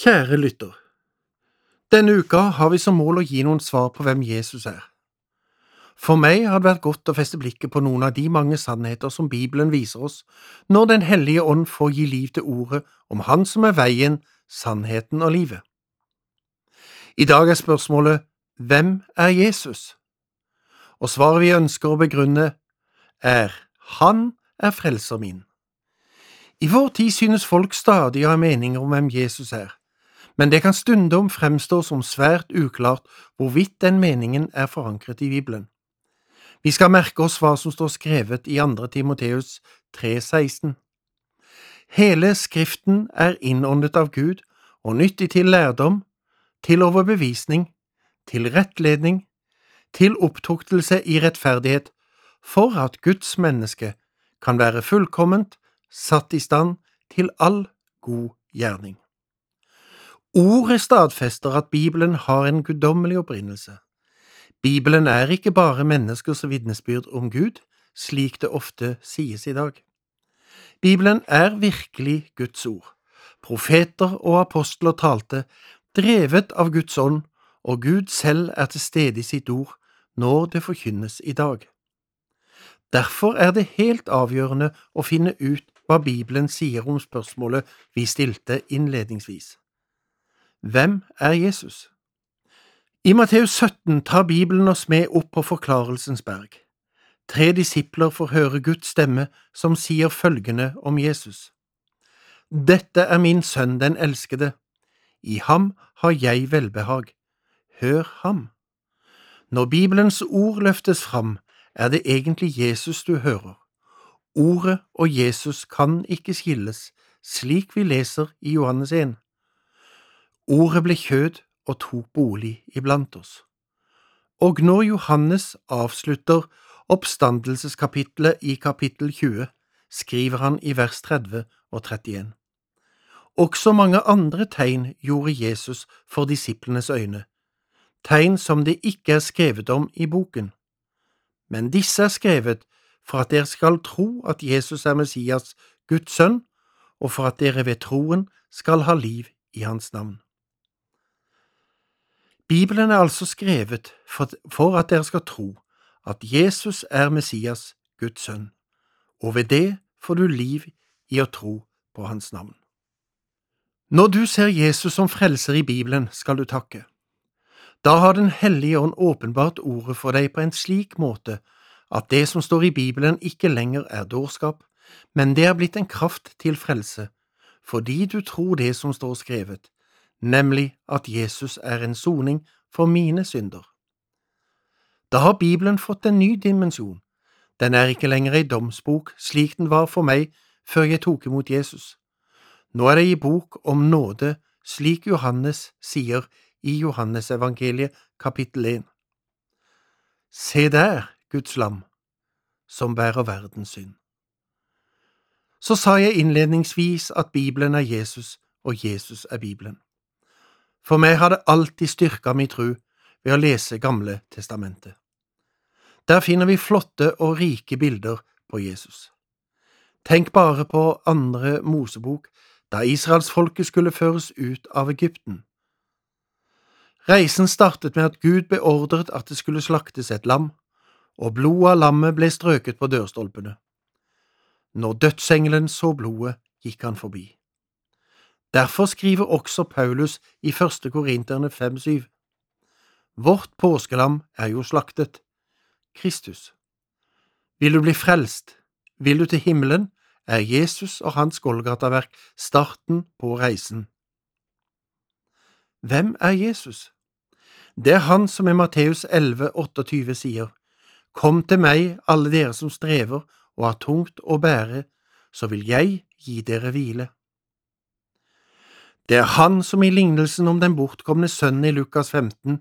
Kjære lytter. Denne uka har vi som mål å gi noen svar på hvem Jesus er. For meg har det vært godt å feste blikket på noen av de mange sannheter som Bibelen viser oss når Den hellige ånd får gi liv til ordet om Han som er veien, sannheten og livet. I dag er spørsmålet Hvem er Jesus? Og svaret vi ønsker å begrunne, er Han er frelser min. I vår tid synes folk stadig å ha meninger om hvem Jesus er, men det kan stundom fremstå som svært uklart hvorvidt den meningen er forankret i Bibelen. Vi skal merke oss hva som står skrevet i 2. Timoteus 3,16. Hele Skriften er innåndet av Gud og nyttig til lærdom, til overbevisning, til rettledning, til opptuktelse i rettferdighet, for at Guds menneske kan være fullkomment, satt i stand til all god gjerning. Ordet stadfester at Bibelen har en guddommelig opprinnelse. Bibelen er ikke bare menneskers vitnesbyrd om Gud, slik det ofte sies i dag. Bibelen er virkelig Guds ord. Profeter og apostler talte, drevet av Guds ånd, og Gud selv er til stede i sitt ord når det forkynnes i dag. Derfor er det helt avgjørende å finne ut hva Bibelen sier om spørsmålet vi stilte innledningsvis. Hvem er Jesus? I Matteus 17 tar Bibelen oss med opp på Forklarelsens berg. Tre disipler får høre Guds stemme som sier følgende om Jesus. Dette er min sønn den elskede, i ham har jeg velbehag, hør ham. Når Bibelens ord løftes fram, er det egentlig Jesus du hører. Ordet og Jesus kan ikke skilles, slik vi leser i Johannes 1. Ordet ble kjød og tok bolig iblant oss. Og når Johannes avslutter oppstandelseskapitlet i kapittel 20, skriver han i vers 30 og 31. Også mange andre tegn gjorde Jesus for disiplenes øyne, tegn som det ikke er skrevet om i boken. Men disse er skrevet for at dere skal tro at Jesus er Messias, Guds sønn, og for at dere ved troen skal ha liv i hans navn. Bibelen er altså skrevet for, at dere skal tro at Jesus er Messias, Guds sønn, og ved det får du liv i å tro på hans navn. Når du ser Jesus som frelser i Bibelen, skal du takke. Da har Den hellige ånd åpenbart ordet for deg på en slik måte at det som står i Bibelen ikke lenger er dårskap, men det er blitt en kraft til frelse, fordi du tror det som står skrevet, nemlig at Jesus er en soning for mine synder. Da har Bibelen fått en ny dimensjon. Den er ikke lenger ei domsbok slik den var for meg før jeg tok imot Jesus. Nå er det ei bok om nåde, slik Johannes sier i Johannesevangeliet kapittel 1. Se der, Guds lam, som bærer verdens synd. Så sa jeg innledningsvis at Bibelen er Jesus, og Jesus er Bibelen. For meg har det alltid styrka mi tru ved å lese Gamle testamentet. Der finner vi flotte og rike bilder på Jesus. Tenk bare på andre Mosebok, da israelsfolket skulle føres ut av Egypten. Reisen startet med at Gud beordret at det skulle slaktes et lam, og blodet av lammet ble strøket på dørstolpene. Når dødsengelen så blodet, gikk han forbi. Derfor skriver også Paulus i første Korinterne 5,7. Vårt påskelam er jo slaktet, Kristus. Vil du bli frelst, vil du til himmelen, er Jesus og hans Golgataverk starten på reisen. Hvem er Jesus? Det er han som i Matteus 11, 28 sier, Kom til meg, alle dere som strever og har tungt å bære, så vil jeg gi dere hvile. Det er han som i lignelsen om den bortkomne sønnen i Lukas 15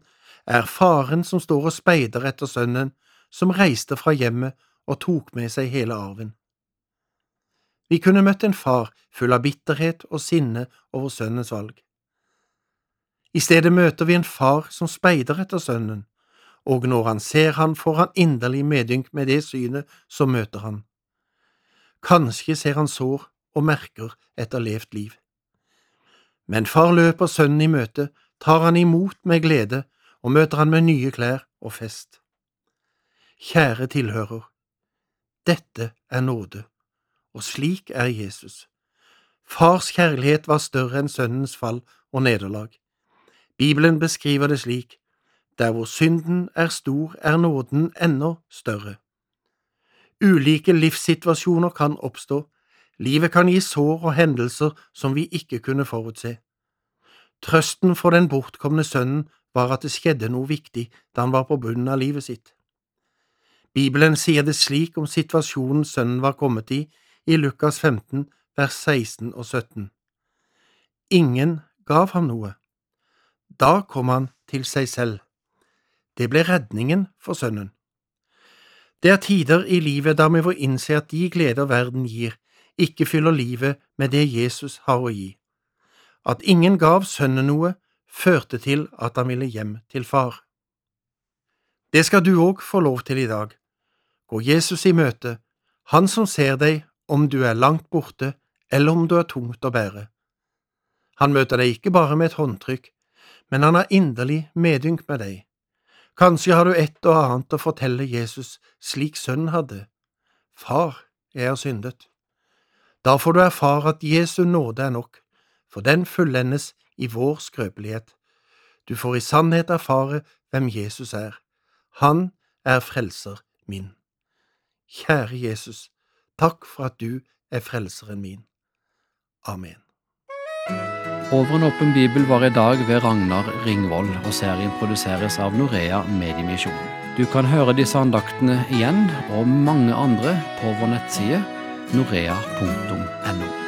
er faren som står og speider etter sønnen som reiste fra hjemmet og tok med seg hele arven. Vi kunne møtt en far full av bitterhet og sinne over sønnens valg. I stedet møter vi en far som speider etter sønnen, og når han ser han, får han inderlig medynk med det synet som møter han. Kanskje ser han sår og merker etter levd liv. Men far løper sønnen i møte, tar han imot med glede og møter han med nye klær og fest. Kjære tilhører, dette er nåde, og slik er Jesus. Fars kjærlighet var større enn sønnens fall og nederlag. Bibelen beskriver det slik, der hvor synden er stor, er nåden enda større. Ulike livssituasjoner kan oppstå, livet kan gi sår og hendelser som vi ikke kunne forutse. Trøsten for den bortkomne sønnen var at det skjedde noe viktig da han var på bunnen av livet sitt. Bibelen sier det slik om situasjonen sønnen var kommet i, i Lukas 15, vers 16 og 17. Ingen gav ham noe. Da kom han til seg selv. Det ble redningen for sønnen. Det er tider i livet da vi får innse at de gleder verden gir, ikke fyller livet med det Jesus har å gi. At ingen gav sønnen noe, førte til at han ville hjem til far. Det skal du òg få lov til i dag. Gå Jesus i møte, han som ser deg om du er langt borte eller om du er tungt å bære. Han møter deg ikke bare med et håndtrykk, men han har inderlig medynk med deg. Kanskje har du et og annet å fortelle Jesus slik sønnen hadde. Far, jeg har syndet. Da får du erfare at Jesu nåde er nok, for den fullendes i vår skrøpelighet. Du får i sannhet erfare hvem Jesus er. Han er frelser min. Kjære Jesus, takk for at du er frelseren min. Amen. Over en åpen bibel var i dag ved Ragnar Ringvold, og serien produseres av Norea Mediemisjon. Du kan høre disse andaktene igjen, og mange andre, på vår nettside norea.no.